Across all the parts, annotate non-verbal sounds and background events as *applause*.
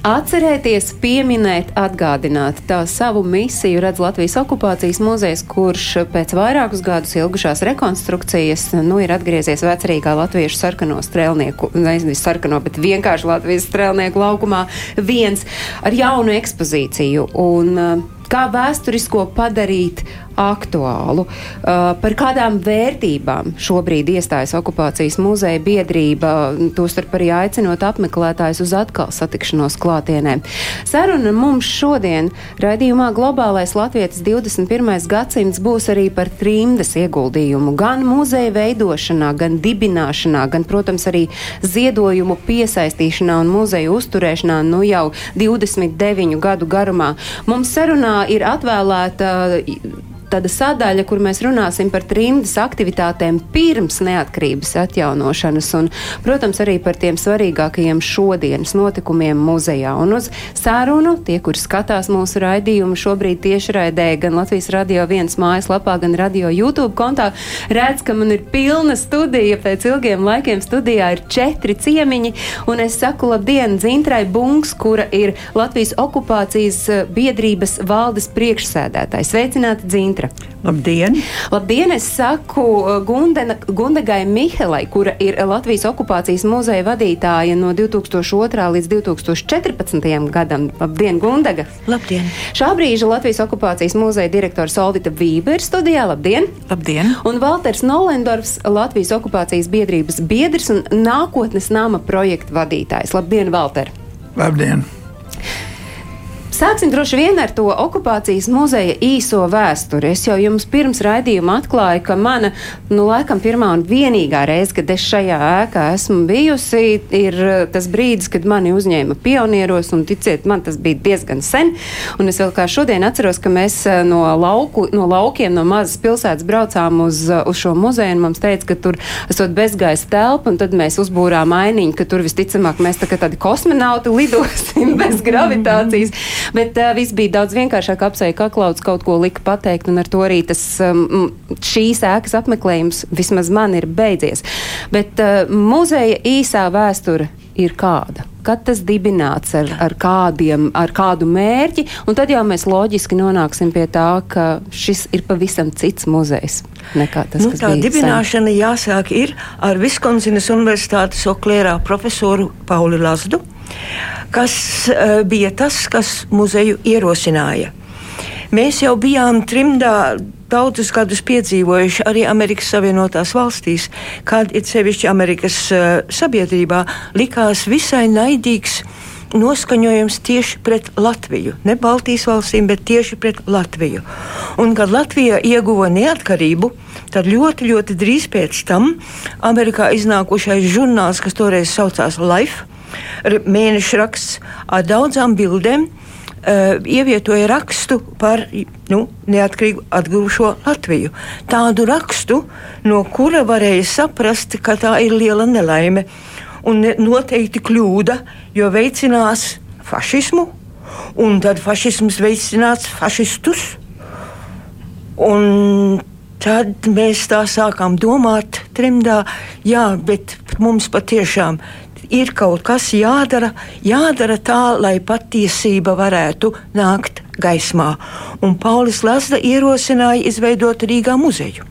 Atcerēties, pieminēt, atgādināt. Tā savu misiju redz Latvijas okupācijas muzejs, kurš pēc vairākus gadus ilgušās rekonstrukcijas nu, ir atgriezies vecerīgā latviešu sarkano strēlnieku, nevis sarkano, bet vienkārši Latvijas strēlnieku laukumā viens ar jaunu ekspozīciju. Un, kā vēsturisko padarīt aktuālu, uh, par kādām vērtībām šobrīd iestājas okupācijas muzeja biedrība, tostarp arī aicinot apmeklētājus uz atkal satikšanos klātienē. Saruna mums šodien raidījumā Globālais Latvijas 21. gadsimts būs arī par trimdas ieguldījumu gan muzeja veidošanā, gan dibināšanā, gan, protams, arī ziedojumu piesaistīšanā un muzeja uzturēšanā nu jau 29 gadu garumā. Mums sarunā ir atvēlēta tāda sadaļa, kur mēs runāsim par trimdas aktivitātēm pirms neatkarības atjaunošanas un, protams, arī par tiem svarīgākajiem šodienas notikumiem muzejā. Un uz sarunu tie, kur skatās mūsu raidījumu šobrīd tiešraidē gan Latvijas radio viens mājaslapā, gan radio YouTube kontā, redz, ka man ir pilna studija. Pēc ilgiem laikiem studijā ir četri ciemiņi, un es saku labdien Dzintrai Bunks, kura ir Latvijas okupācijas eh, biedrības valdes priekšsēdētājs. Sveicināti, Dzintra! Labdien! Labdien, es saku uh, Gundena, Gundegai Mihelai, kura ir Latvijas okupācijas muzeja vadītāja no 2002. līdz 2014. gadam. Labdien, Gundega! Labdien! Šā brīža Latvijas okupācijas muzeja direktors Solvita Vība ir studijā. Labdien! Labdien! Un Valters Nolendorfs, Latvijas okupācijas biedrības biedrs un nākotnes nama projekta vadītājs. Labdien, Valter! Labdien! Sāksim droši vien ar to okupācijas muzeja īso vēsturi. Es jau jums pirms raidījuma atklāju, ka mana, nu, laikam, pirmā un vienīgā reize, kad es šajā ēkā esmu bijusi, ir eh, tas brīdis, kad mani uzņēma pionieros, un ticiet, man tas bija diezgan sen. Un es vēl kā šodien atceros, ka mēs eh, no, lauku, no laukiem, no mazas pilsētas braucām uz, eh, uz šo muzeju, un mums teica, ka tur esot bezgaisa telpa, un tad mēs uzbūrām ainiņu, ka tur visticamāk mēs tā kā tādi kosmonauti lidosim *laughs* bez gravitācijas. Bet uh, viss bija daudz vienkāršāk. Apsēja kaklauds kaut ko lika pateikt, un ar to arī tas um, šīs ēkas apmeklējums vismaz man ir beidzies. Bet uh, muzeja īsā vēsture ir kāda? Kad tas dibināts ar, ar, kādiem, ar kādu mērķi, un tad jau mēs loģiski nonāksim pie tā, ka šis ir pavisam cits muzejs tas, Nu, tā dibināšana jāsāk ir ar Viskonsinas Universitātes Oklērā profesoru Pauli Lazdu, kas uh, bija tas, kas muzeju ierosināja. Mēs jau bijām trimdā daudzus gadus piedzīvojuši arī Amerikas Savienotās valstīs, kad it sevišķi Amerikas uh, sabiedrībā likās visai naidīgs noskaņojums tieši pret Latviju. Ne Baltijas valstīm, bet tieši pret Latviju. Un, kad Latvija ieguva neatkarību, tad ļoti, ļoti drīz pēc tam Amerikā iznākušais žurnāls, kas toreiz saucās Life, mēneša raksts ar daudzām bildēm. Uh, ievietoja rakstu par nu, neatkarīgu atguvušo Latviju. Tādu rakstu, no kura varēja saprast, ka tā ir liela nelaime un noteikti kļūda, jo veicinās fašismu, un tad fašisms veicinās fašistus. Un tad mēs tā sākām domāt, trimdā, jā, bet mums patiešām ir kaut kas jādara, jādara tā, lai patiesība varētu nākt gaismā. Un Paulis Lazda ierosināja izveidot Rīgā muzeju.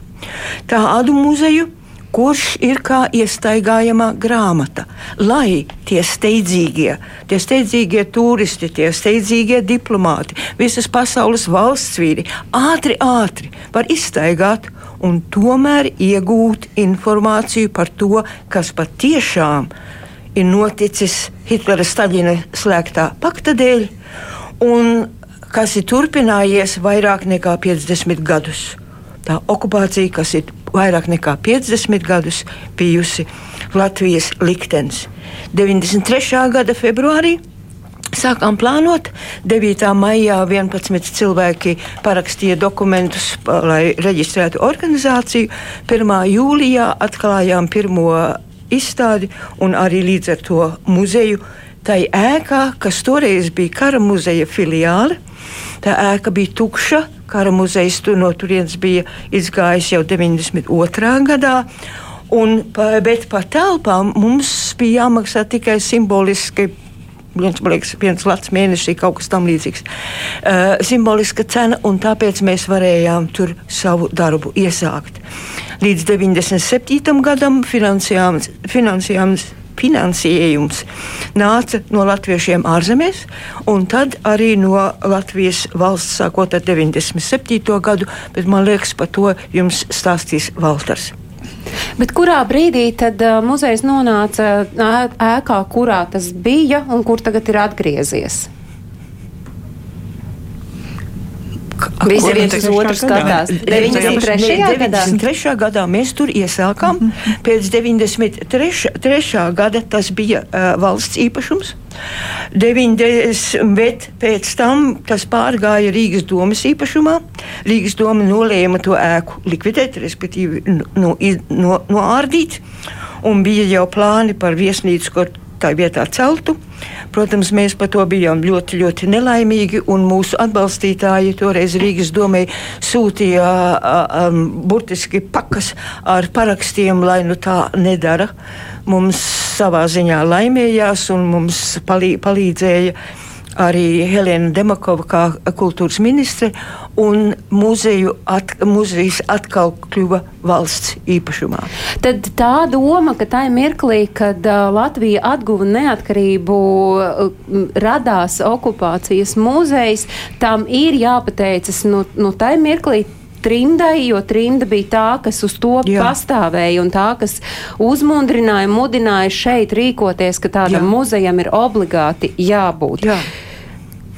Tādu muzeju, kurš ir kā iestaigājama grāmata, lai tie steidzīgie, tie steidzīgie turisti, tie steidzīgie diplomāti, visas pasaules valsts vīri ātri, ātri var izstaigāt un tomēr iegūt informāciju par to, kas patiešām ir noticis Hitlera Staļina slēgtā pakta dēļ, un kas ir turpinājies vairāk nekā 50 gadus. Tā okupācija, kas ir vairāk nekā 50 gadus bijusi Latvijas liktenis. 93. gada februārī Sākām plānot. 9. maijā 11 cilvēki parakstīja dokumentus, lai reģistrētu organizāciju. 1. jūlijā atklājām pirmo izstādi un arī līdz ar to muzeju. Tā ēkā, kas toreiz bija kara muzeja filiāle, tā ēka bija tukša. Kara muzejs tur no turienes bija izgājis jau 92. gadā. Un, bet par telpām mums bija jāmaksā tikai simboliski viens, liekas, viens lats mēnesī, kaut kas tam līdzīgs. Uh, simboliska cena, un tāpēc mēs varējām tur savu darbu iesākt. Līdz 97. gadam finansējums, finansējums finansējums nāca no latviešiem ārzemēs, un tad arī no Latvijas valsts sākot ar 97. gadu, bet man liekas, par to jums stāstīs Valters. Bet kurā brīdī tad uh, muzejs nonāca ēkā, kurā tas bija un kur tagad ir atgriezies? Visi viens uz otru skatās. 93. gadā? 93. gadā mēs tur iesākām. Pēc 93. gada tas bija uh, valsts īpašums. 90, bet pēc tam tas pārgāja Rīgas domas īpašumā. Rīgas doma nolēma to ēku likvidēt, respektīvi no, no, noārdīt. Un bija jau plāni par viesnīcu, ko tā vietā celtu. Protams, mēs par to bijām ļoti, ļoti nelaimīgi, un mūsu atbalstītāji toreiz Rīgas domē sūtīja um, burtiski pakas ar parakstiem, lai nu tā nedara. Mums savā ziņā laimējās, un mums palī, palīdzēja arī Helēna Demakova kā kultūras ministre, un muzeju at, muzejs atkal kļuva valsts īpašumā. Tad tā doma, ka tajā mirklī, kad uh, Latvija atguva neatkarību, uh, radās okupācijas muzejs, tam ir jāpateicas no, no tajā mirklī trimdai, jo trimda bija tā, kas uz to Jā. pastāvēja un tā, kas uzmundrināja, mudināja šeit rīkoties, ka tādam Jā. muzejam ir obligāti jābūt. Jā.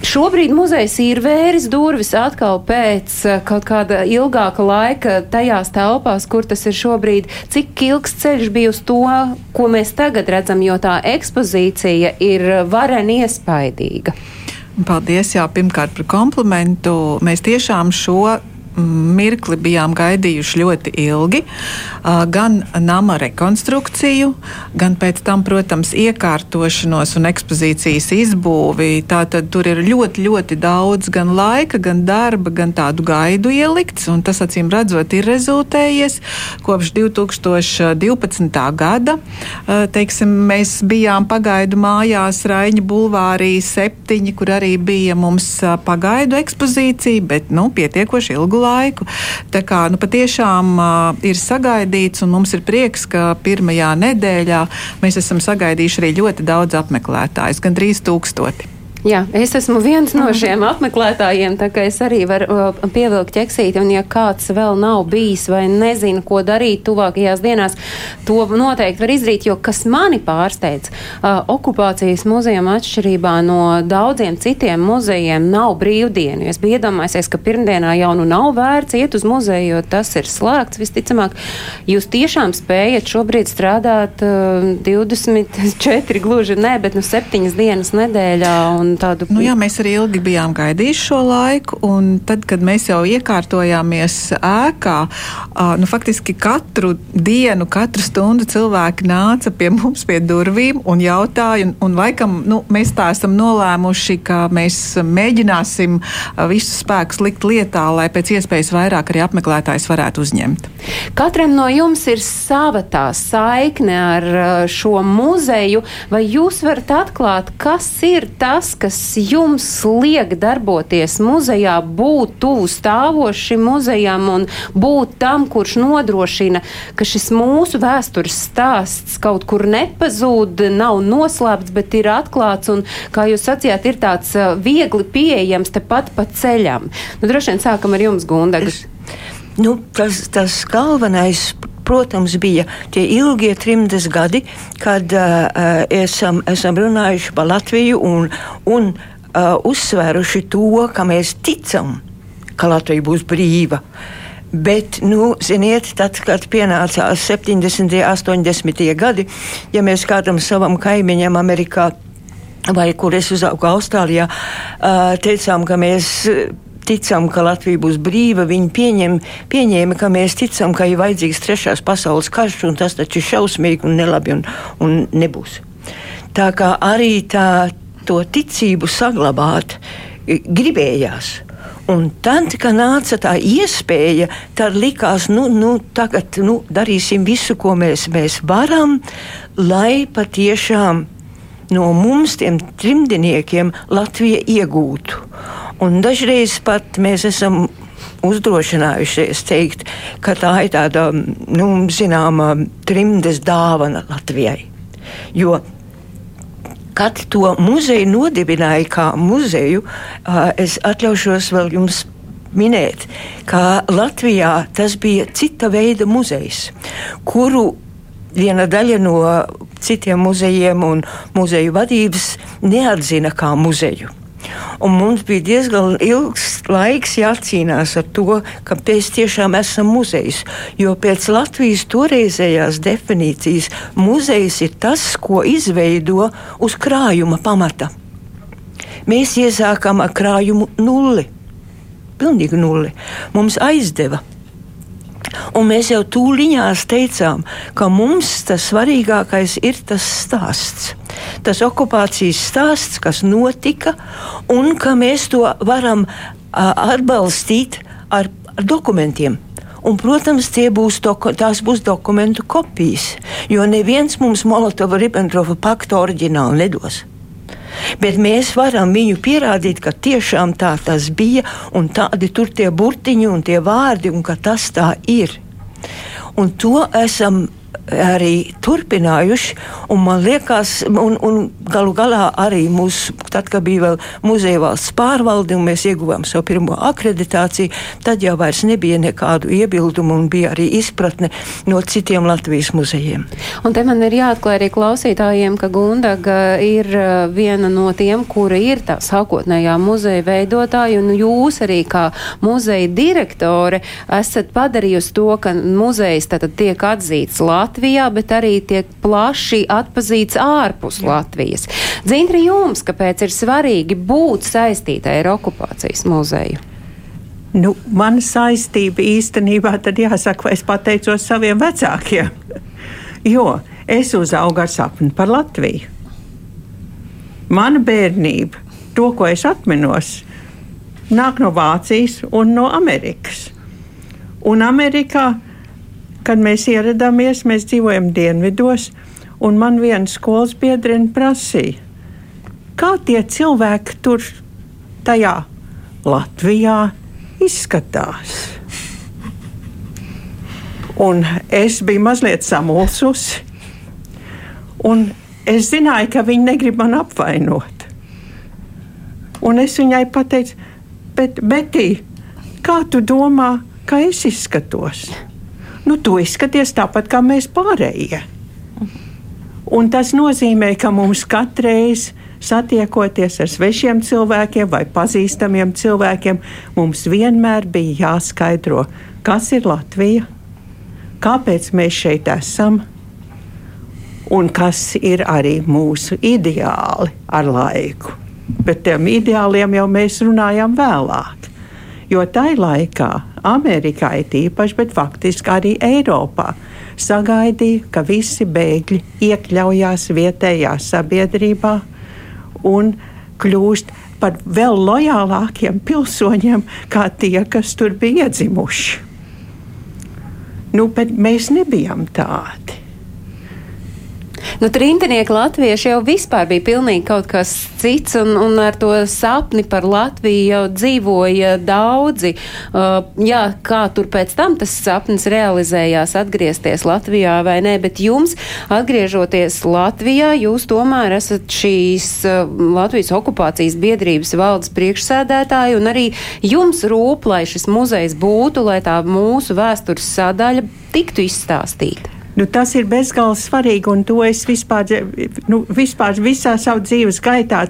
Šobrīd muzejs ir vēris durvis atkal pēc eh, kaut kāda ilgāka laika tajās telpās, kur tas ir šobrīd. Cik ilgs ceļš bija uz to, ko mēs tagad redzam, jo tā ekspozīcija ir varen iespaidīga. Paldies, jā, pirmkārt par komplimentu. Mēs tiešām šo mirkli bijām gaidījuši ļoti ilgi. Gan nama rekonstrukciju, gan pēc tam, protams, iekārtošanos un ekspozīcijas izbūvi. Tātad tur ir ļoti, ļoti daudz gan laika, gan darba, gan tādu gaidu ielikts. Tas, acīm redzot, ir rezultējies kopš 2012. gada. Teiksim, mēs bijām pagaidu mājās Raņa Bulvārī septiņi, kur arī bija mums pagaidu ekspozīcija, bet nu, pietiekoši ilgu laiku. Tā kā nu, patiešām uh, ir sagaidīts, un mums ir prieks, ka pirmajā nedēļā mēs esam sagaidījuši arī ļoti daudz apmeklētājus, gandrīz tūkstoti. Jā, es esmu viens no šiem apmeklētājiem, tā kā es arī varu pievilkt ķeksīti, un ja kāds vēl nav bijis vai nezina, ko darīt tuvākajās dienās, to noteikti var izdarīt, jo kas mani pārsteidz, uh, okupācijas muzejam atšķirībā no daudziem citiem muzejiem nav brīvdienu. Es biju iedomājies, ka pirmdienā jau nu nav vērts iet uz muzeju, jo tas ir slēgts visticamāk. Jūs tiešām spējat šobrīd strādāt uh, 24 gluži ne, bet nu 7 dienas nedēļā. Un tādu. Nu, jā, mēs arī ilgi bijām gaidījuši šo laiku, un tad, kad mēs jau iekārtojāmies ēkā, nu, faktiski katru dienu, katru stundu cilvēki nāca pie mums pie durvīm un jautāja, un, un laikam nu, mēs tā esam nolēmuši, ka mēs mēģināsim visus spēkus likt lietā, lai pēc iespējas vairāk arī apmeklētājs varētu uzņemt. Katram no jums ir sava tā saikne ar šo muzeju, vai jūs varat atklāt, kas ir tas, kas jums liek darboties muzejā, būt tuvu stāvošim muzejam un būt tam, kurš nodrošina, ka šis mūsu vēstures stāsts kaut kur nepazūd, nav noslēpts, bet ir atklāts un, kā jūs sacījāt, ir tāds viegli pieejams tepat pa ceļam. Nu, droši vien sākam ar jums, Gundaga. Nu, tas, tas galvenais protams, bija tie ilgie trimdes gadi, kad uh, esam, esam runājuši par Latviju un, un uh, uzsvēruši to, ka mēs ticam, ka Latvija būs brīva. Bet, nu, ziniet, tad, kad pienācās 70. un 80. gadi, ja mēs kādam savam kaimiņam Amerikā vai kur es uzaugu Austrālijā, teicām, ka mēs ticam, ka Latvija būs brīva. Viņi pieņem, pieņēma, ka mēs ticam, ka ir vajadzīgs trešās pasaules karš, un tas taču ir šausmīgi un nelabi un, un nebūs. Tā kā arī tā, to ticību saglabāt gribējās. Un tad, kad nāca tā iespēja, tad likās, nu, nu tagad nu, darīsim visu, ko mēs, mēs varam, lai patiešām no mums, tiem trimdiniekiem, Latvija iegūtu. Un dažreiz pat mēs esam uzdrošinājušies teikt, ka tā ir tāda, nu, zināma, trimdes dāvana Latvijai. Jo kad to muzeju nodibināja kā muzeju, es atļaušos vēl jums minēt, ka Latvijā tas bija cita veida muzejs, kuru viena daļa no citiem muzejiem un muzeju vadības neatzina kā muzeju. Un mums bija diezgan ilgs laiks jācīnās ar to, ka mēs tiešām esam muzejs. Jo pēc Latvijas toreizējās definīcijas muzejs ir tas, ko izveido uz krājuma pamata. Mēs iesākām ar krājumu nulli. Pilnīgi nulli. Mums aizdeva Un mēs jau tūlīņās teicām, ka mums tas svarīgākais ir tas stāsts. Tas okupācijas stāsts, kas notika, un ka mēs to varam atbalstīt ar, ar dokumentiem. Un, protams, būs doku, tās būs dokumentu kopijas, jo neviens mums Molotova-Ribbentropa paktu oriģinālu nedos. Bet mēs varam viņu pierādīt, ka tiešām tā tas bija, un tādi tur tie burtiņi un tie vārdi, un ka tas tā ir. Un to esam arī turpinājuši. Man liekas, un, un galu galā arī mūsu, tad, kad bija vēl muzeja valsts pārvalde un mēs ieguvām savu pirmo akreditāciju, tad jau vairs nebija nekādu iebildumu un bija arī izpratne no citiem Latvijas muzejiem. Un te man ir jāatklāj arī klausītājiem, ka Gundaga ir uh, viena no tiem, kura ir tā sākotnējā muzeja veidotāja, un jūs arī kā muzeja direktore esat padarījusi to, ka muzejs tātad tiek atzīts Latvijas. Latvijā, bet arī tiek plaši atpazīts ārpus Jā. Latvijas. Dzintri jums, kāpēc ir svarīgi būt saistītai ar okupācijas muzeju? Nu, mana saistība īstenībā tad jāsaka, es pateicos saviem vecākiem. *laughs* jo es uzaugu ar sapni par Latviju. Mana bērnība, to, ko es atminos, nāk no Vācijas un no Amerikas. Un Amerikā Kad mēs ieradāmies, mēs dzīvojam dienvidos, un man viena skolas biedrene prasīja, kā tie cilvēki tur tajā Latvijā izskatās. Un es biju mazliet samulsusi, un es zināju, ka viņi negrib man apvainot. Un es viņai pateicu, bet, Betī, kā tu domā, ka es izskatos? Nu, tu izskaties tāpat kā mēs pārējie. Un tas nozīmē, ka mums katreiz satiekoties ar svešiem cilvēkiem vai pazīstamiem cilvēkiem, mums vienmēr bija jāskaidro, kas ir Latvija, kāpēc mēs šeit esam un kas ir arī mūsu ideāli ar laiku. Bet tiem ideāliem jau mēs runājam vēlāk. Jo tajā laikā Amerikā ir īpaši, bet faktiski arī Eiropā sagaidīja, ka visi bēgļi iekļaujās vietējā sabiedrībā un kļūst par vēl lojālākiem pilsoņiem, kā tie, kas tur bija iedzimuši. Nu, bet mēs nebijām tādi. Nu, Trintinieki latvieši jau vispār bija pilnīgi kaut kas cits, un, un ar to sapni par Latviju jau dzīvoja daudzi. Uh, jā, kā tur pēc tam tas sapnis realizējās, atgriezties Latvijā vai nē, bet jums, atgriežoties Latvijā, jūs tomēr esat šīs uh, Latvijas okupācijas biedrības valdes priekšsēdētāji, un arī jums rūp, lai šis muzejs būtu, lai tā mūsu vēstures sadaļa tiktu izstāstīta. Nu, tas ir bezgalīgi svarīgi, un to es vispār, nu, vispār visā savā dzīves gaitā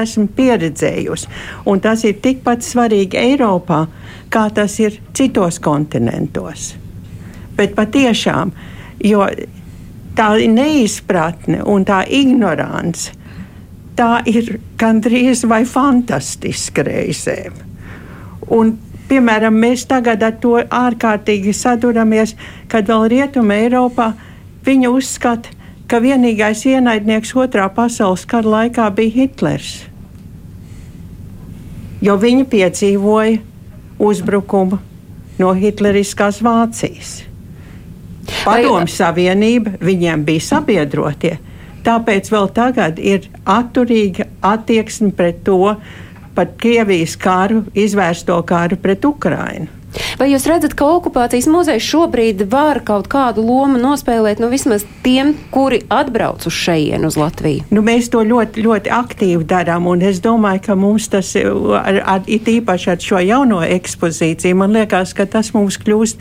esmu pieredzējusi. Un tas ir tikpat svarīgi Eiropā, kā tas ir citos kontinentos. Bet patiešām, jo tā neizpratne un tā ignorance, tā ir gandrīz vai fantastiska reizēm. Un, piemēram, mēs tagad ar to ārkārtīgi saduramies, kad vēl Rietumē Eiropā viņi uzskata, ka vienīgais ienaidnieks otrā pasaules kara laikā bija Hitlers. Jo viņi piedzīvoja uzbrukumu no Hitleriskās Vācijas. Padomju Savienība viņiem bija sabiedrotie. Tāpēc vēl tagad ir atturīga attieksme pret to, par Krievijas karu, izvērsto karu pret Ukrainu. Vai jūs redzat, ka okupācijas muzejs šobrīd var kaut kādu lomu nospēlēt nu, vismaz tiem, kuri atbrauc uz šejienu, uz Latviju? Nu, mēs to ļoti, ļoti aktīvi darām, un es domāju, ka mums tas ar, ar, it īpaši ar šo jauno ekspozīciju, man liekas, ka tas mums kļūst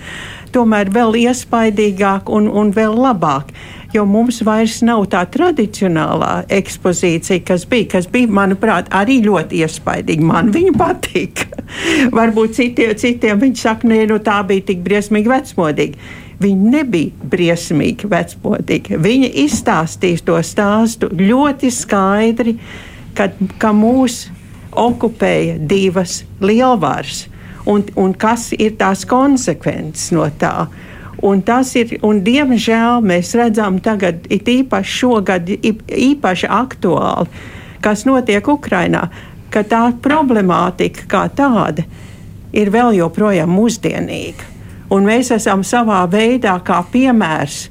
tomēr vēl iespaidīgāk un, un vēl labāk jo mums vairs nav tā tradicionālā ekspozīcija, kas bija, kas bija, manuprāt, arī ļoti iespaidīga. Man viņa patīk. *laughs* Varbūt citiem, citiem viņi saka, nē, nu tā bija tik briesmīgi vecmodīga. Viņi nebija briesmīgi vecmodīgi. Viņi izstāstīja to stāstu ļoti skaidri, kad, ka mūs okupēja divas lielvaras. Un, un kas ir tās konsekvences no tā? Un tas ir, un diemžēl mēs redzam tagad, it īpaši šogad, īpaši aktuāli, kas notiek Ukrainā, ka tā problemātika kā tāda ir vēl joprojām mūsdienīga. Un mēs esam savā veidā kā piemērs,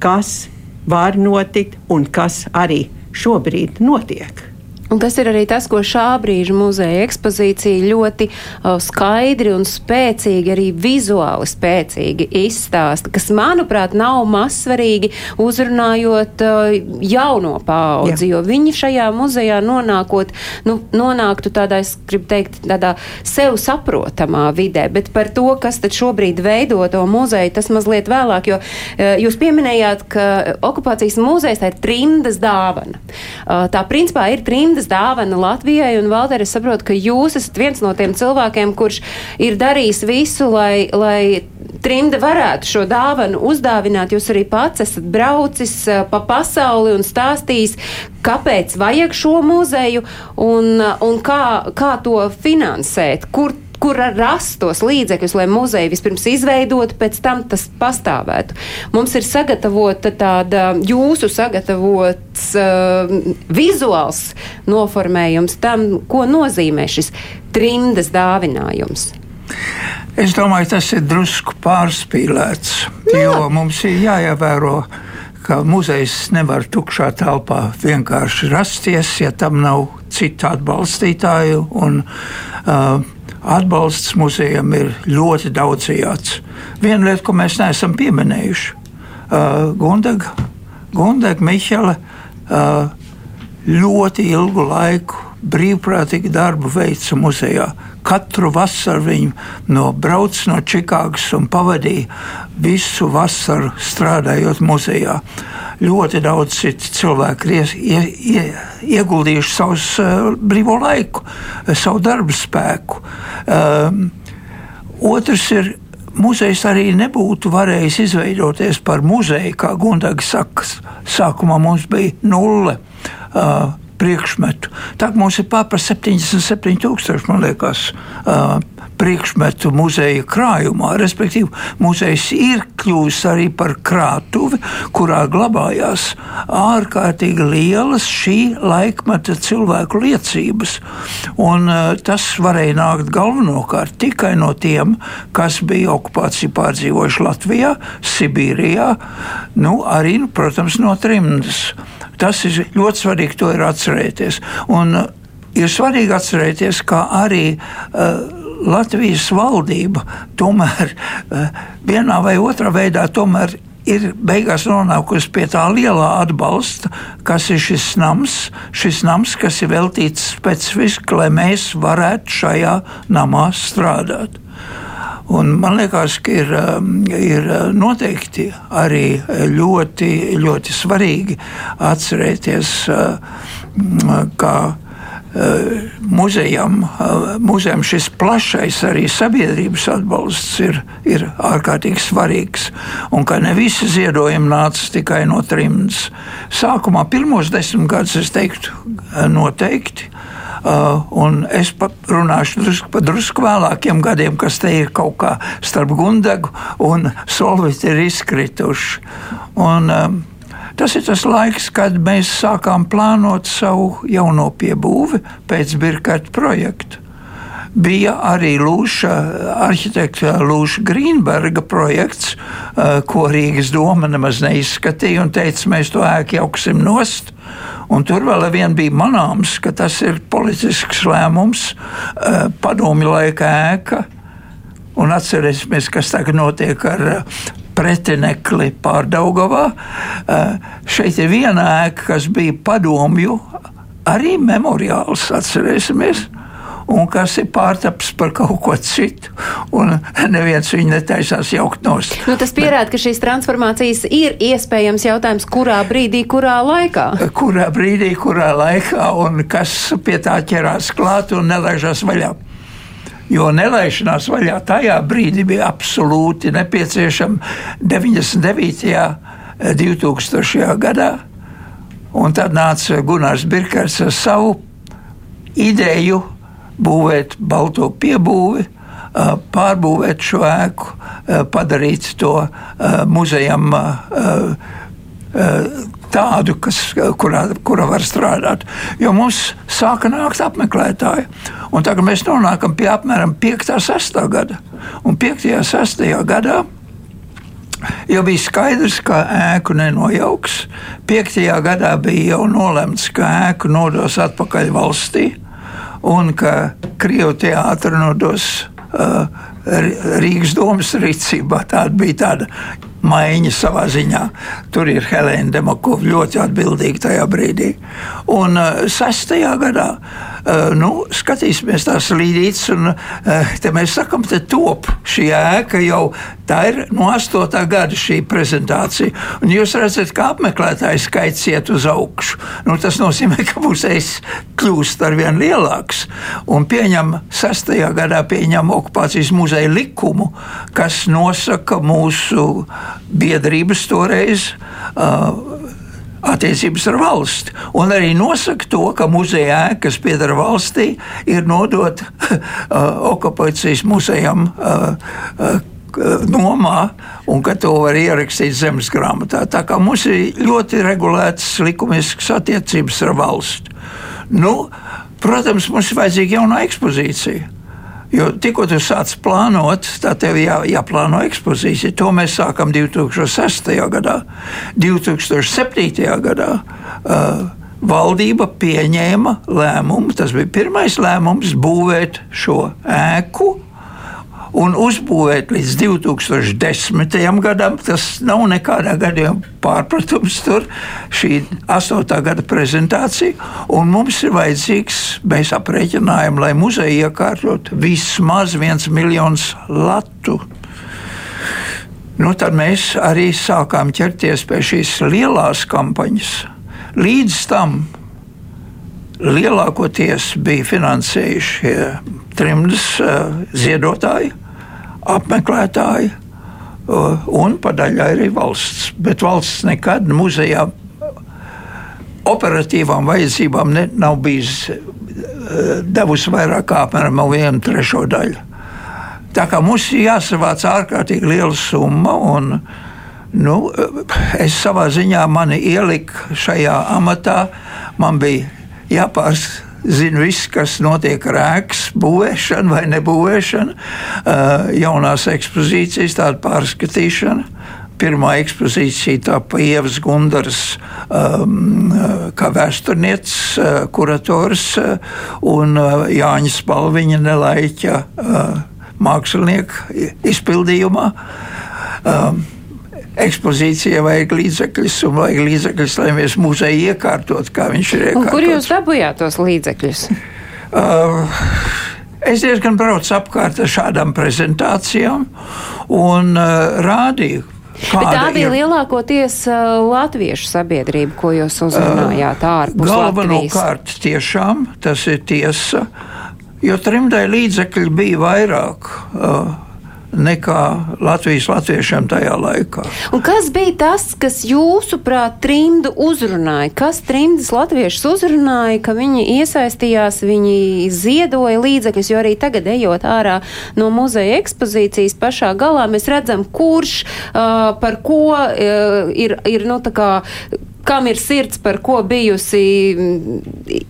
kas var notikt un kas arī šobrīd notiek. Un tas ir arī tas, ko šā brīža muzeja ekspozīcija ļoti uh, skaidri un spēcīgi, arī vizuāli spēcīgi izstāsta, kas, manuprāt, nav mazsvarīgi uzrunājot uh, jauno paudzi, Jā. jo viņi šajā muzejā nonākot, nu, nonāktu tādā, es gribu teikt, tādā sev saprotamā vidē, bet par to, kas tad šobrīd veido to muzeju, tas mazliet vēlāk, jo uh, jūs pieminējāt, ka okupācijas muzejs tā ir trimdas dāvana. Uh, tā principā ir trimdas trimdas dāvana Latvijai, un Valter, es saprotu, ka jūs esat viens no tiem cilvēkiem, kurš ir darījis visu, lai, lai trimda varētu šo dāvanu uzdāvināt. Jūs arī pats esat braucis pa pasauli un stāstījis, kāpēc vajag šo muzeju un, un kā, kā to finansēt, kur kur rast tos līdzekļus, lai muzeja vispirms izveidotu, pēc tam tas pastāvētu. Mums ir sagatavota tāda jūsu sagatavots uh, vizuāls noformējums tam, ko nozīmē šis trimdas dāvinājums. Es domāju, tas ir drusku pārspīlēts, Jā. jo mums ir jāievēro ka muzejs nevar tukšā telpā vienkārši rasties, ja tam nav citu atbalstītāju. Un, uh, atbalsts muzejam ir ļoti daudzajāds. Viena lieta, ko mēs neesam pieminējuši, uh, Gundega, Gundega Miķele uh, ļoti ilgu laiku brīvprātīgi darbu veica muzejā. Katru vasaru viņi no brauc no Čikāgas un pavadīja visu vasaru strādājot muzejā. Ļoti daudz cilvēku ir ie, ie, ieguldījuši savus uh, brīvo laiku, savu darbu spēku. Um, otrs ir muzejs arī nebūtu varējis izveidoties par muzeju, kā Gundaga saka. Sākumā mums bija nulle. Uh, priekšmetu. Tā mums ir pār 77,000, man liekas, uh, priekšmetu muzeja krājumā. Respektīvi, muzejs ir kļuvis arī par krātuvi, kurā glabājās ārkārtīgi lielas šī laikmeta cilvēku liecības. Un, uh, tas varēja nākt galvenokārt tikai no tiem, kas bija okupāciju pārdzīvojuši Latvijā, Sibīrijā, nu, arī, nu, protams, no trimdas. Tas ir ļoti svarīgi, to ir atcerēties. Un uh, ir svarīgi atcerēties, ka arī uh, Latvijas valdība tomēr uh, vienā vai otrā veidā tomēr ir beigās nonākusi pie tā lielā atbalsta, kas ir šis nams, šis nams, kas ir veltīts specifiski, lai mēs varētu šajā namā strādāt. Un man liekas, ka ir, um, ir uh, noteikti arī ļoti, ļoti svarīgi atcerēties, uh, ka muzejam, muzejam šis plašais arī sabiedrības atbalsts ir, ir ārkārtīgi svarīgs. Un ka ne visi ziedojumi nāca tikai no trimdas. Sākumā pirmos desmit gadus es teiktu noteikti. Uh, un es runāšu drusku par drusku vēlākiem gadiem, kas te ir kaut kā starp Gundagu un Solvitu ir izkrituši. Un, um, Tas ir tas laiks, kad mēs sākām plānot savu jauno piebūvi pēc Birkata projekta bija arī Lūša, arhitekta Lūša Grīnberga projekts, eh, ko Rīgas doma nemaz neizskatīja un teica, mēs to ēku jauksim nost. Un tur vēl vien bija manāms, ka tas ir politisks lēmums, eh, padomju laika ēka. Un atcerēsimies, kas tagad notiek ar eh, pretinekli pārdaugavā. Šeit ir viena ēka, kas bija padomju, arī memoriāls, atcerēsimies un kas ir pārtaps par kaut ko citu. Un neviens viņu netaisās jaukt nost. Nu, tas pierāda, ka šīs transformācijas ir iespējams jautājums, kurā brīdī, kurā laikā. Kurā brīdī, kurā laikā un kas pie tā ķerās klāt un nelaižās vaļā. Jo nelaišanās vaļā tajā brīdī bija absolūti nepieciešama 99. 2000. gadā. Un tad nāca Gunārs Birkers ar savu ideju būvēt balto piebūvi, pārbūvēt šo ēku, padarīt to muzejam tādu, kas, kurā, kurā var strādāt. Jo mums sāka nākt apmeklētāji. Un tagad mēs nonākam pie apmēram 5. un 6. gada. Un 5. un 6. gadā jau bija skaidrs, ka ēku nenojauks. 5. gadā bija jau nolemts, ka ēku nodos atpakaļ valstī un ka Krievu teātris nodos uh, Rīgas domas rīcībā. Tāda bija tāda maiņa savā ziņā. Tur ir Helēna Demakova ļoti atbildīga tajā brīdī. Un uh, sestajā gadā nu, skatīsimies tās līdītas, un uh, te mēs sakam, te top šī ēka jau tā ir no 8. gada šī prezentācija. Un jūs redzat, ka apmeklētāju skaits iet uz augšu. Nu, tas nozīmē, ka muzejs kļūst ar vien lielāks. Un pieņem 6. gadā pieņem okupācijas muzeja likumu, kas nosaka mūsu biedrības toreiz. Uh, attiecības ar valsti. Un arī nosaka to, ka muzeja ēka, kas pieder valstī, ir nodota *laughs* uh, okupācijas muzejam. Uh, uh, nomā, un ka to var ierakstīt zemes grāmatā. Tā kā mums ir ļoti regulētas likumiskas attiecības ar valsti. Nu, protams, mums ir vajadzīga jauna ekspozīcija. Jo tikko tu sāc plānot, tad tev jā, jāplāno ekspozīcija. To mēs sākam 2006. gadā. 2007. gadā uh, valdība pieņēma lēmumu, tas bija pirmais lēmums, būvēt šo ēku un uzbūvēt līdz 2010. gadam. Tas nav nekādā gadījumā pārpratums. Tur šī 8. gada prezentācija, un mums ir vajadzīgs, mēs aprēķinājām, lai muzeja iekārtot vismaz viens miljons latu. Nu, tad mēs arī sākām ķerties pie šīs lielās kampaņas. Līdz tam lielākoties bija finansējuši trimdas uh, ziedotāji, apmeklētāji uh, un padaļai arī valsts. Bet valsts nekad muzejā operatīvām vajadzībām ne, nav bijis uh, devusi vairāk kā apmēram vienu trešo daļu. Tā kā mums ir jāsavāc ārkārtīgi liela summa. Un, nu, es savā ziņā mani ieliku šajā amatā. Man bija jāpārs zinu viss, kas notiek ar ēkas būvēšanu vai nebūvēšanu, uh, jaunās ekspozīcijas, tāda pārskatīšana. Pirmā ekspozīcija tapa Ievas Gundaras um, kā vēsturnieces, uh, kurators uh, un uh, Jāņa Spalviņa nelaiķa uh, mākslinieka izpildījumā. Um, ekspozīcijai vajag līdzekļus, un vajag līdzekļus, lai mēs muzeju iekārtot, kā viņš ir iekārtots. Un kur jūs dabūjāt tos līdzekļus? Uh, es diezgan braucu apkārt ar šādām prezentācijām un uh, rādīju. Bet tā bija ir... lielākoties uh, latviešu sabiedrība, ko jūs uzrunājāt ārpus Galvenokārt tiešām tas ir tiesa, jo trimdai līdzekļi bija vairāk. Uh, nekā Latvijas latviešiem tajā laikā. Un kas bija tas, kas jūsuprāt trimdu uzrunāja? Kas trimdas latviešus uzrunāja, ka viņi iesaistījās, viņi ziedoja līdzekļus, jo arī tagad ejot ārā no muzeja ekspozīcijas pašā galā, mēs redzam, kurš uh, par ko uh, ir, ir, nu, tā kā kam ir sirds, par ko bijusi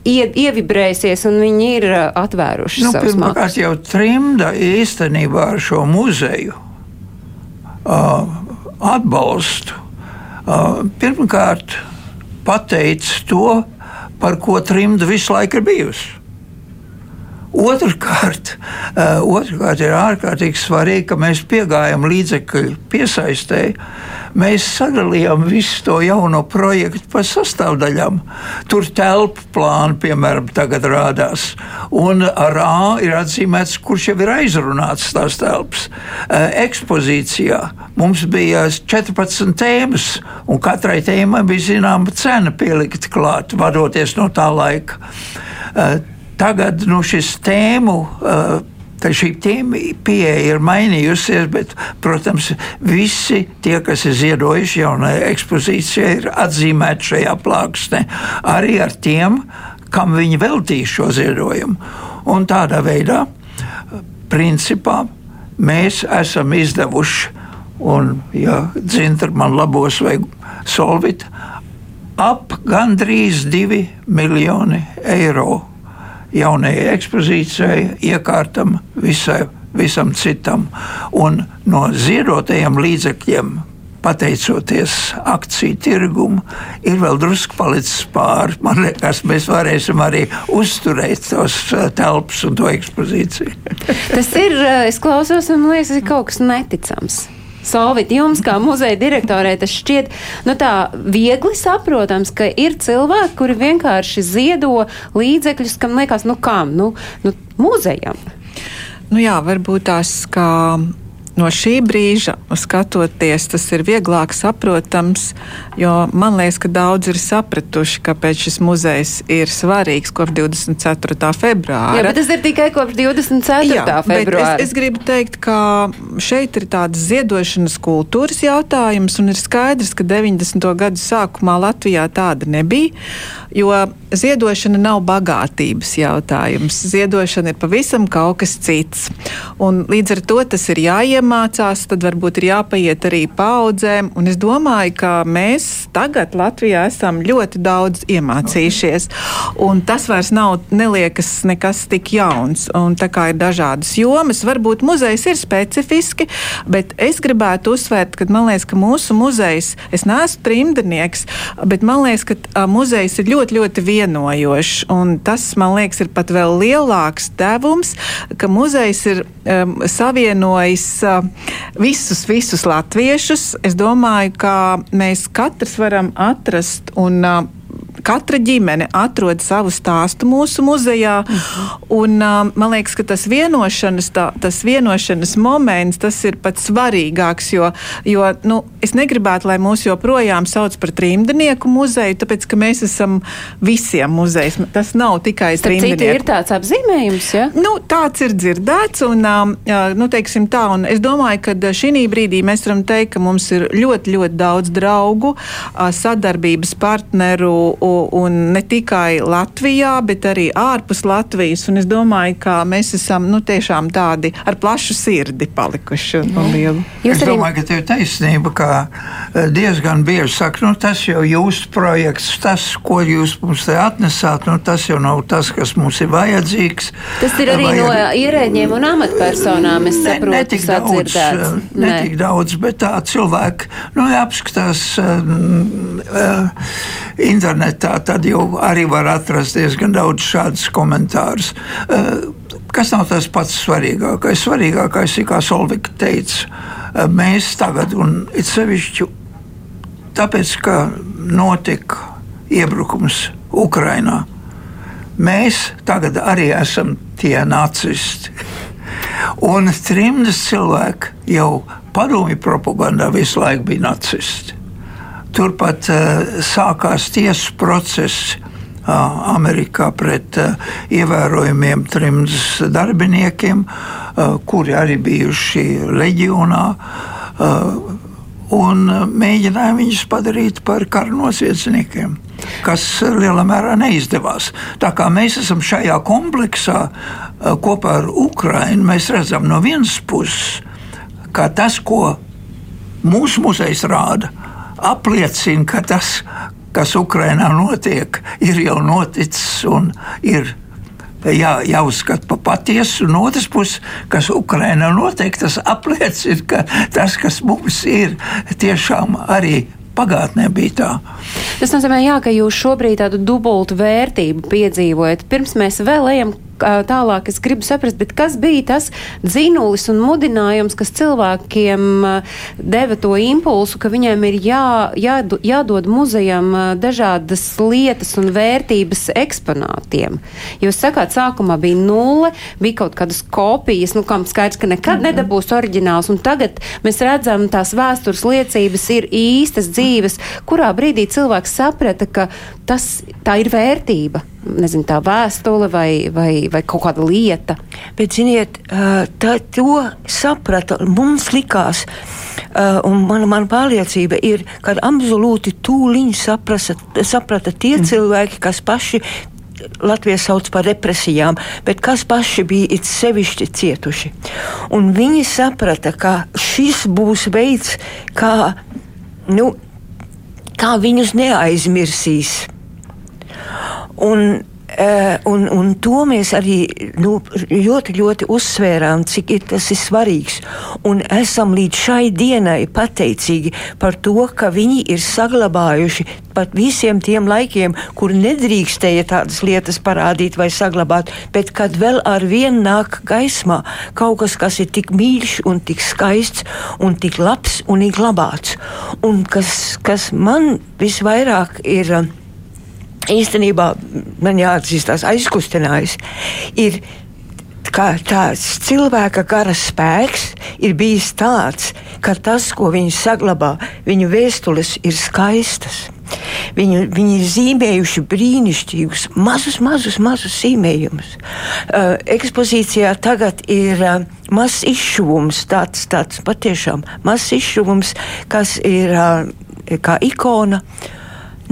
ie, ievibrējusies, un viņi ir atvēruši nu, savus mākslas. jau trimda īstenībā ar šo muzeju uh, atbalstu. Uh, pirmkārt, pateicis to, par ko trimda visu laiku ir bijusi. Otrakārt, uh, otrkārt, ir ārkārtīgi svarīgi, ka mēs piegājam līdzekļu piesaistēji. Mēs sadalījām visu to jauno projektu pa sastāvdaļām. Tur telpu plāni, piemēram, tagad rādās. Un ar A ir atzīmēts, kurš jau ir aizrunāts tās telpas. Uh, ekspozīcijā mums bija 14 tēmas, un katrai tēmai bija zināma cena pielikta klāt, vadoties no tā laika. Uh, Tagad nu, šis tēmu. Uh, Tad šī pieeja ir mainījusies, bet, protams, visi tie, kas ir ziedojuši jaunajai ekspozīcijai, ir atzīmēti šajā plāksnē. Arī ar tiem, kam viņi veltīja šo ziedojumu. Un tādā veidā, principā, mēs esam izdevuši, un, ja dzintri man labos vai solvit, ap gandrīz divi miljoni eiro jaunajai ekspozīcijai, iekārtam, visai, visam citam. Un no ziedotajiem līdzekļiem, pateicoties akciju tirgumu, ir vēl drusku palicis pāri. Man liekas, mēs varēsim arī uzturēt tos uh, telpas un to ekspozīciju. Tas ir, uh, es klausos, un man liekas, ir kaut kas neticams. Solvit, jums kā muzeja direktorē tas šķiet nu, tā viegli saprotams, ka ir cilvēki, kuri vienkārši ziedo līdzekļus, kam liekas, nu kam, nu, nu muzejam. Nu jā, varbūt tās, kā no šī brīža skatoties, tas ir vieglāk saprotams, jo man liekas, ka daudz ir sapratuši, kāpēc šis muzejs ir svarīgs kopš 24. februāra. Jā, bet tas ir tikai kopš 24. Jā, februāra. Es, es gribu teikt, ka šeit ir tāds ziedošanas kultūras jautājums, un ir skaidrs, ka 90. gadu sākumā Latvijā tāda nebija, jo ziedošana nav bagātības jautājums. Ziedošana ir pavisam kaut kas cits. Un līdz ar to tas ir jāiemācās jāiemācās, tad varbūt ir jāpaiet arī paudzēm. Un es domāju, ka mēs tagad Latvijā esam ļoti daudz iemācījušies. Un tas vairs nav neliekas nekas tik jauns. Un tā kā ir dažādas jomas, varbūt muzejs ir specifiski, bet es gribētu uzsvērt, ka man liekas, ka mūsu muzejs, es neesmu trimdnieks, bet man liekas, ka muzejs ir ļoti, ļoti vienojošs. Un tas, man liekas, ir pat vēl lielāks devums, ka muzejs ir um, savienojis uh, visus, visus latviešus. Es domāju, ka mēs katrs varam atrast un katra ģimene atrod savu stāstu mūsu muzejā. Uh un, uh, man liekas, ka tas vienošanas, tā, tas vienošanas moments tas ir pats svarīgāks. Jo, jo nu, es negribētu, lai mūs joprojām sauc par trimdnieku muzeju, tāpēc ka mēs esam visiem muzejs. Tas nav tikai trimdnieku. Ir tāds apzīmējums, ja? Nu, tāds ir dzirdēts. Un, uh, nu, tā, un es domāju, ka šī brīdī mēs varam teikt, ka mums ir ļoti, ļoti daudz draugu, uh, sadarbības partneru un ne tikai Latvijā, bet arī ārpus Latvijas. Un es domāju, ka mēs esam nu, tiešām tādi ar plašu sirdi palikuši un, un lielu. Es domāju, ka tev ir taisnība, ka eh, diezgan bieži saka, nu, tas jau jūsu projekts, tas, ko jūs mums te atnesāt, nu, tas jau nav tas, kas mums ir vajadzīgs. Tas ir arī Vai no arī... ierēģiem un amatpersonām, es saprotu, ne, ne tik daudz, eh, ne tik daudz, bet tā cilvēki, nu, apskatās uh, uh, internetā, tad jau arī var atrast diezgan daudz šādus komentārus. Uh, kas nav tas pats svarīgākais? Svarīgākais ir, kā Solvika teica, uh, mēs tagad, un it sevišķi tāpēc, ka notika iebrukums Ukrainā, mēs tagad arī esam tie nacisti. Un trimdas cilvēki jau padomju propagandā visu laiku bija nacisti. Turpat uh, sākās tiesas process Amerikā pret ievērojumiem trims darbiniekiem, kuri arī bijuši leģionā un mēģināja viņus padarīt par kara noziedzniekiem, kas lielā mērā neizdevās. Tā kā mēs esam šajā kompleksā kopā ar Ukrajinu, mēs redzam no vienas puses, ka tas, ko mūsu muzejs rāda, apliecina, ka tas, kas Ukrajinā notiek, ir jau noticis un ir jā, jāuzskata par patiesu. No otras puses, kas Ukrajinā notiek, tas apliecina, ka tas, kas mums ir, tiešām arī pagātnē bija tā. Tas nozīmē, jā, ka jūs šobrīd tādu dubultu vērtību piedzīvojat. Pirms mēs vēl ejam tālāk es gribu saprast, kas bija tas dzinulis un mudinājums, kas cilvēkiem deva to impulsu, ka viņiem ir jā, jā, jādod muzejam dažādas lietas un vērtības eksponātiem. Jūs sakāt, sākumā bija nulle, bija kaut kādas kopijas, nu, kam skaidrs, ka nekad mm -hmm. nedabūs oriģināls, un tagad mēs redzam, tās vēstures liecības ir īstas dzīves, kurā brīdī cilvēks saprata, ka tas, tā ir vērtība nezinu, tā vēstule vai, vai, vai kaut kāda lieta. Bet, ziniet, tā, to saprata, mums likās, un mana, mana pārliecība ir, ka absolūti tūliņi saprasa, saprata tie mm. cilvēki, kas paši Latvijas sauc par represijām, bet kas paši bija it sevišķi cietuši. Un viņi saprata, ka šis būs veids, kā, nu, kā viņus neaizmirsīs Un, Uh, un, un to mēs arī nu, ļoti, ļoti uzsvērām, cik ir, tas ir svarīgs. Un esam līdz šai dienai pateicīgi par to, ka viņi ir saglabājuši pat visiem tiem laikiem, kur nedrīkstēja tādas lietas parādīt vai saglabāt, bet kad vēl ar vienu nāk gaismā kaut kas, kas ir tik mīļš un tik skaists un tik labs un ir glabāts. Un kas, kas man visvairāk ir īstenībā man jāatzīstās aizkustinājis, ir ka tāds cilvēka gara spēks ir bijis tāds, ka tas, ko viņi saglabā, viņu vēstules ir skaistas. Viņu, viņi ir zīmējuši brīnišķīgus, mazus, mazus, mazus zīmējumus. Uh, ekspozīcijā tagad ir uh, mazs izšuvums, tāds, tāds patiešām mazs izšuvums, kas ir uh, kā ikona. Uh,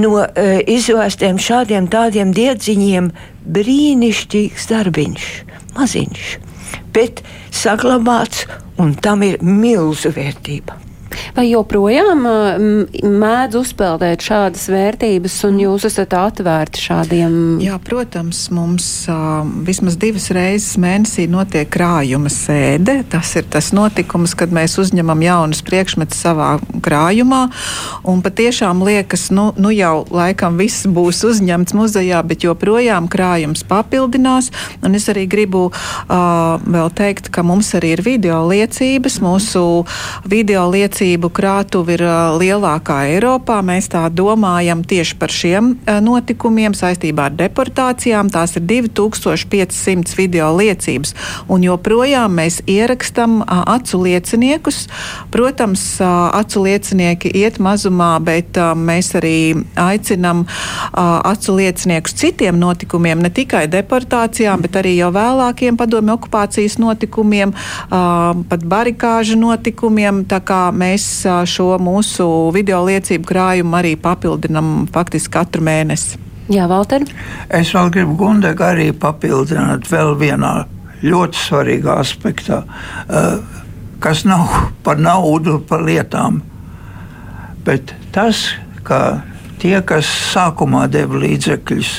no uh, izvērstiem šādiem tādiem diedziņiem brīnišķīgs darbiņš, maziņš, bet saglabāts, un tam ir milzu vērtība. Vai joprojām mēdz uzpeldēt šādas vērtības, un jūs esat atvērti šādiem? Jā, protams, mums vismaz divas reizes mēnesī notiek krājuma sēde. Tas ir tas notikums, kad mēs uzņemam jaunus priekšmetus savā krājumā, un patiešām liekas, nu, nu jau laikam viss būs uzņemts muzejā, bet joprojām krājums papildinās, un es arī gribu uh, vēl teikt, ka mums arī ir video liecības, mūsu video liecības tiesību krātuve ir lielākā Eiropā. Mēs tā domājam tieši par šiem notikumiem saistībā ar deportācijām. Tās ir 2500 video liecības. Un joprojām mēs ierakstam acu lieciniekus. Protams, acu liecinieki iet mazumā, bet mēs arī aicinam acu lieciniekus citiem notikumiem, ne tikai deportācijām, bet arī jau vēlākiem padomju okupācijas notikumiem, pat barikāžu notikumiem. Mēs šo mūsu video liecību krājumu arī papildinam faktiski katru mēnesi. Jā, Valter. Es vēl gribu Gundega arī papildināt vēl vienā ļoti svarīgā aspektā, kas nav *laughs* par naudu, par lietām. Bet tas, ka tie, kas sākumā deva līdzekļus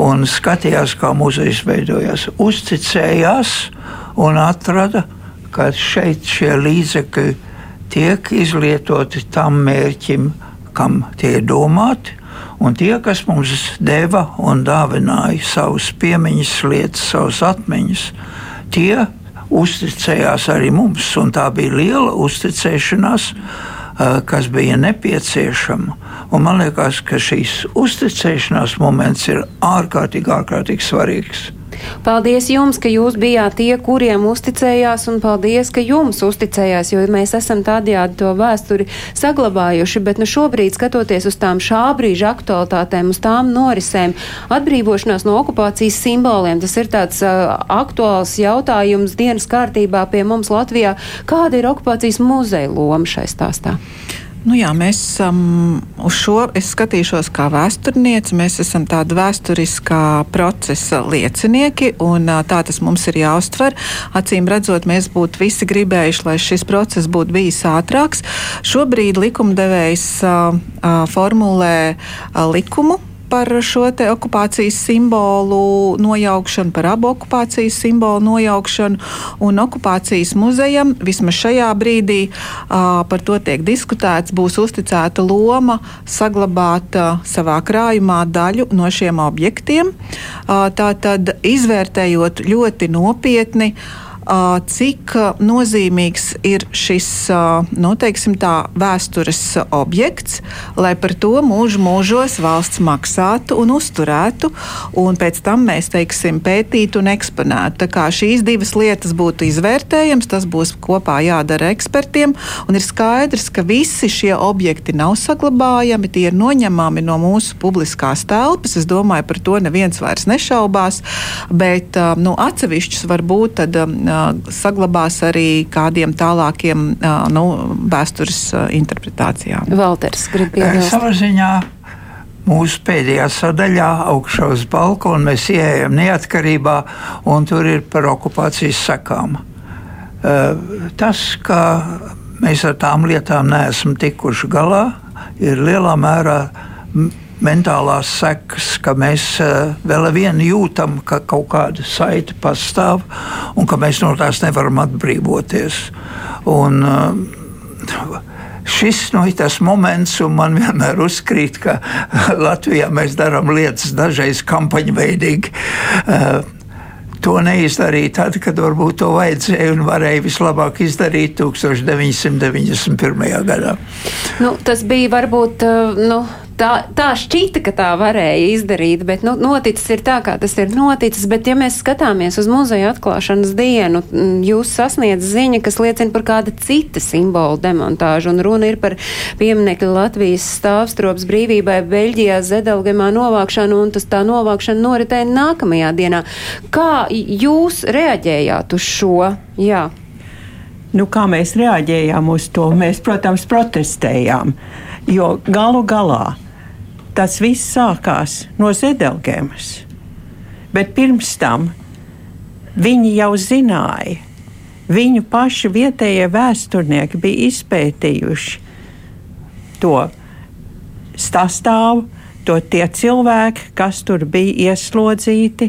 un skatījās, kā muzejs veidojās, uzticējās un atrada, ka šeit šie līdzekļi tiek izlietoti tam mērķim, kam tie ir domāti. Un tie, kas mums deva un dāvināja savus piemiņas lietas, savas atmiņas, tie uzticējās arī mums. Tā bija liela uzticēšanās, kas bija nepieciešama. Un man liekas, ka šīs uzticēšanās moments ir ārkārtīgi, ārkārtīgi svarīgs. Paldies jums, ka jūs bijāt tie, kuriem uzticējās, un paldies, ka jums uzticējās, jo mēs esam tādējādi to vēsturi saglabājuši. Bet nu, šobrīd, skatoties uz tām šā brīža aktualitātēm, uz tām norisēm, atbrīvošanās no okupācijas simboliem, tas ir tāds uh, aktuāls jautājums dienas kārtībā pie mums Latvijā. Kāda ir okupācijas muzeja loma šai stāstā? Nu jā, mēs um, uz šo skatīšos kā vēsturniece. Mēs esam tādi vēsturiskā procesa liecinieki, un tā tas mums ir jāuztver. Acīm redzot, mēs būtu visi gribējuši, lai šis process būtu bijis ātrāks. Šobrīd likumdevējs uh, formulē uh, likumu par šo okupācijas simbolu nojaukšanu, par abu okupācijas simbolu nojaukšanu. Un okupācijas muzejam vismaz šajā brīdī uh, par to tiek diskutēts, būs uzticēta loma saglabāt uh, savā krājumā daļu no šiem objektiem. Uh, Tātad izvērtējot ļoti nopietni. Uh, cik nozīmīgs ir šis nu, teiksim, tā, vēstures objekts, lai par to mūžu mūžos valsts maksātu un uzturētu, un pēc tam mēs teiksim, pētītu un eksponētu. Šīs divas lietas būtu izvērtējams, tas būs kopā jādara ekspertiem, un ir skaidrs, ka visi šie objekti nav saglabājami, tie ir noņemami no mūsu publiskās telpas. Es domāju, par to neviens vairs nešaubās, bet nu, atsevišķus varbūt tad, saglabās arī kādiem tālākiem nu, vēstures interpretācijām. Valters, grib piebilst. Savā ziņā mūsu pēdējā sadaļā, augšā uz balkona, mēs ienākam neatkarībā, un tur ir par okupācijas sekām. Tas, ka mēs ar tām lietām neesam tikuši galā, ir lielā mērā mentālās sekas, ka mēs eh, vēl vien jūtam, ka kaut kāda saite pastāv un ka mēs no tās nevaram atbrīvoties. Un, uh, šis nu, ir tas moments, un man vienmēr uzkrīt, ka *laughs* Latvijā mēs darām lietas dažreiz kampaņveidīgi. Uh, To neizdarīja tad, kad varbūt to vajadzēja un varēja vislabāk izdarīt 1991. gadā. Nu, tas bija varbūt. Nu tā, tā šķita, ka tā varēja izdarīt, bet nu, noticis ir tā, kā tas ir noticis. Bet, ja mēs skatāmies uz muzeja atklāšanas dienu, jūs sasniedz ziņa, kas liecina par kāda cita simbolu demontāžu. Un runa ir par pieminekļa Latvijas stāvstrops brīvībai Beļģijā Zedelgemā novākšanu, un tas tā novākšana noritēja nākamajā dienā. Kā jūs reaģējāt uz šo? Jā. Nu, kā mēs reaģējām uz to? Mēs, protams, protestējām. Jo galu galā tas viss sākās no Zedelgemas. Bet pirms tam viņi jau zināja, viņu paši vietējie vēsturnieki bija izpētījuši to sastāvu, to tie cilvēki, kas tur bija ieslodzīti.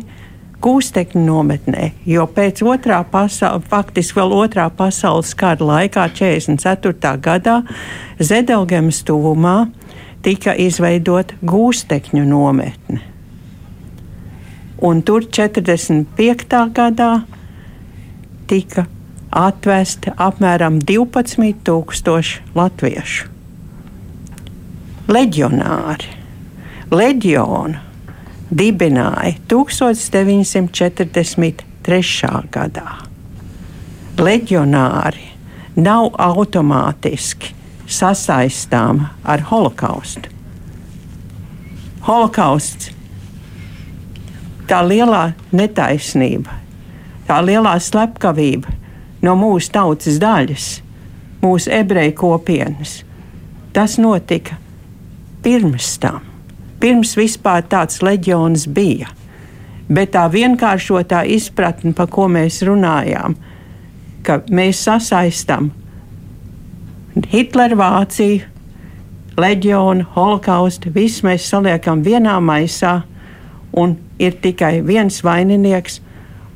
Gūstekņu nometnē, jo pēc otrā pasaules, faktiski vēl otrā pasaules kara laikā, 44. gadā, Zedelgemas tuvumā tika izveidota gūstekņu nometne. Un tur 45. gadā tika atvesti apmēram 12,000 latviešu. Leģionāri, leģionu dibināja 1943. gadā. Leģionāri nav automātiski sasaistām ar holokaustu. Holokausts, tā lielā netaisnība, tā lielā slepkavība no mūsu tautas daļas, mūsu ebreju kopienas, tas notika pirms tam, pirms vispār tāds leģions bija. Bet tā vienkāršotā izpratne, par ko mēs runājām, ka mēs sasaistām Hitlera Vācija, leģionu, holokaustu, visu mēs saliekam vienā maisā, un ir tikai viens vaininieks,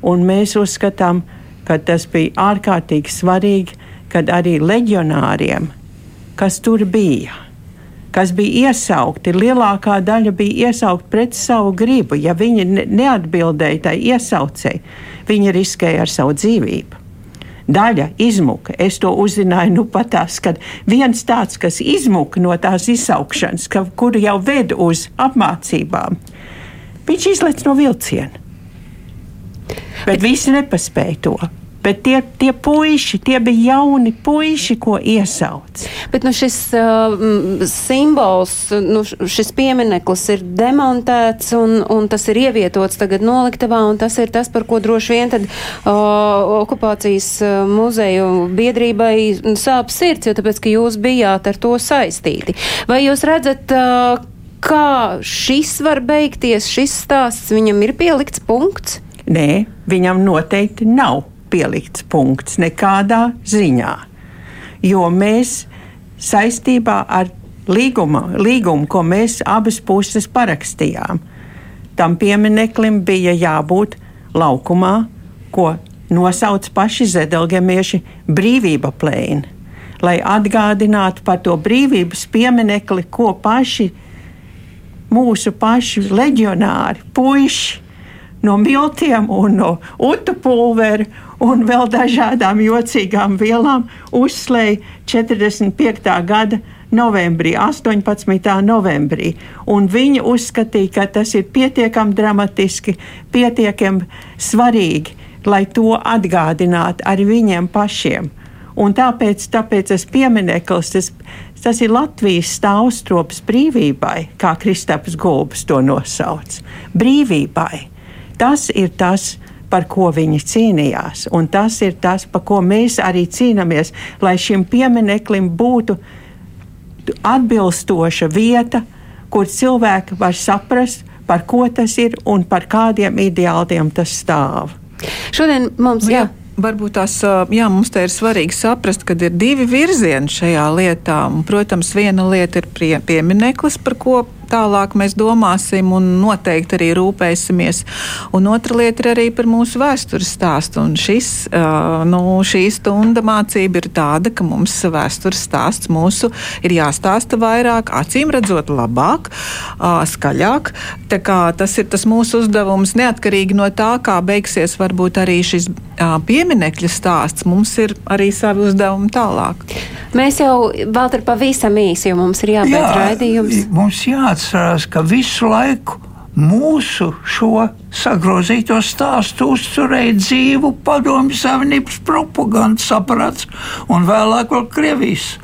mēs uzskatām, ka tas bija ārkārtīgi svarīgi, kad arī leģionāriem, kas tur bija, kas bija iesaukti, lielākā daļa bija iesaukti pret savu gribu. Ja viņi neatbildēja tai iesaucēji, viņi riskēja ar savu dzīvību daļa izmuka. Es to uzzināju nu patās, kad viens tāds, kas izmuka no tās izsaukšanas, ka, kuru jau ved uz apmācībām, viņš izlec no vilciena. Bet visi nepaspēja to. Bet tie, tie puiši, tie bija jauni puiši, ko iesauc. Bet nu, šis uh, simbols, nu, šis piemineklis ir demontēts un, un tas ir ievietots tagad noliktavā, un tas ir tas, par ko droši vien tad uh, okupācijas muzeju biedrībai sāp sirds, jo tāpēc, ka jūs bijāt ar to saistīti. Vai jūs redzat, uh, kā šis var beigties, šis stāsts, viņam ir pielikts punkts? Nē, viņam noteikti nav pielikts punkts nekādā ziņā. Jo mēs saistībā ar līguma, līgumu, ko mēs abas puses parakstījām, tam piemineklim bija jābūt laukumā, ko nosauc paši zedelgemieši brīvība plēni. Lai atgādinātu par to brīvības pieminekli, ko paši mūsu paši leģionāri, puiši no miltiem un no utu pulvera un vēl dažādām jocīgām vielām uzslēja 45. gada novembrī, 18. novembrī. Un viņi uzskatīja, ka tas ir pietiekami dramatiski, pietiekami svarīgi, lai to atgādinātu ar viņiem pašiem. Un tāpēc, tāpēc tas piemineklis, tas, tas ir Latvijas stāvstrops brīvībai, kā Kristaps Gulbs to nosauc. Brīvībai. Tas ir tas, par ko viņi cīnījās, un tas ir tas, par ko mēs arī cīnāmies, lai šim piemineklim būtu atbilstoša vieta, kur cilvēki var saprast, par ko tas ir un par kādiem ideāliem tas stāv. Šodien mums, jā. Jā. Varbūt tās, jā, mums te ir svarīgi saprast, ka ir divi virzieni šajā lietā. Un, protams, viena lieta ir prie, piemineklis, par ko tālāk mēs domāsim un noteikti arī rūpēsimies. Un otra lieta ir arī par mūsu vēstures stāstu. Un šis, nu, šī stunda mācība ir tāda, ka mums vēstures stāsts mūsu ir jāstāsta vairāk, acīm redzot, labāk, skaļāk. Tā kā tas ir tas mūsu uzdevums, neatkarīgi no tā, kā beigsies varbūt arī šis pieminekļa stāsts. Mums ir arī savi uzdevumi tālāk. Mēs jau, Valter, pavisam īsi, jo mums ir jābeidz raidījums. Mums jāatcerās, ka visu laiku mūsu šo sagrozīto stāstu uzturēja dzīvu padomju savienības propagandas aparāts un vēlāk vēl Krievijas.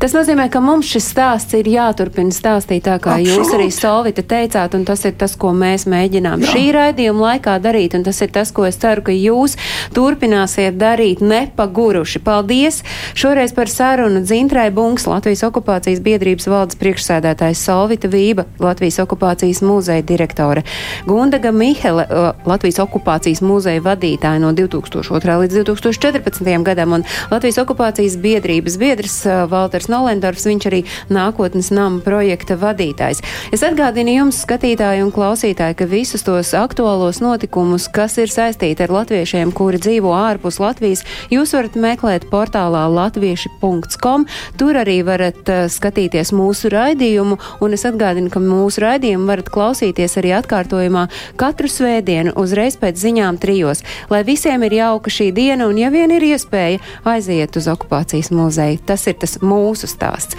Tas nozīmē, ka mums šis stāsts ir jāturpina stāstīt tā, kā Absolut. jūs arī Solvita teicāt, un tas ir tas, ko mēs mēģinām Jā. šī raidījuma laikā darīt, un tas ir tas, ko es ceru, ka jūs turpināsiet darīt nepaguruši. Paldies! Šoreiz par sarunu Dzintrai Bunks, Latvijas okupācijas biedrības valdes priekšsēdētājs Solvita Vība, Latvijas okupācijas muzeja direktore, Gundaga Mihele, Latvijas okupācijas muzeja vadītāja no 2002. līdz 2014. gadam, un Latvijas okupācijas biedrības biedrs uh, Valters Nolendorfs, viņš arī nākotnes nama projekta vadītājs. Es atgādinu jums, skatītāji un klausītāji, ka visus tos aktuālos notikumus, kas ir saistīti ar latviešiem, kuri dzīvo ārpus Latvijas, jūs varat meklēt portālā latvieši.com. Tur arī varat uh, skatīties mūsu raidījumu, un es atgādinu, ka mūsu raidījumu varat klausīties arī atkārtojumā katru svētdienu uzreiz pēc ziņām trijos. Lai visiem ir jauka šī diena, un ja vien ir iespēja, aiziet uz okupācijas muzeju. Tas ir tas mūsu stāsts.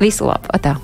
Visu labu! Atā.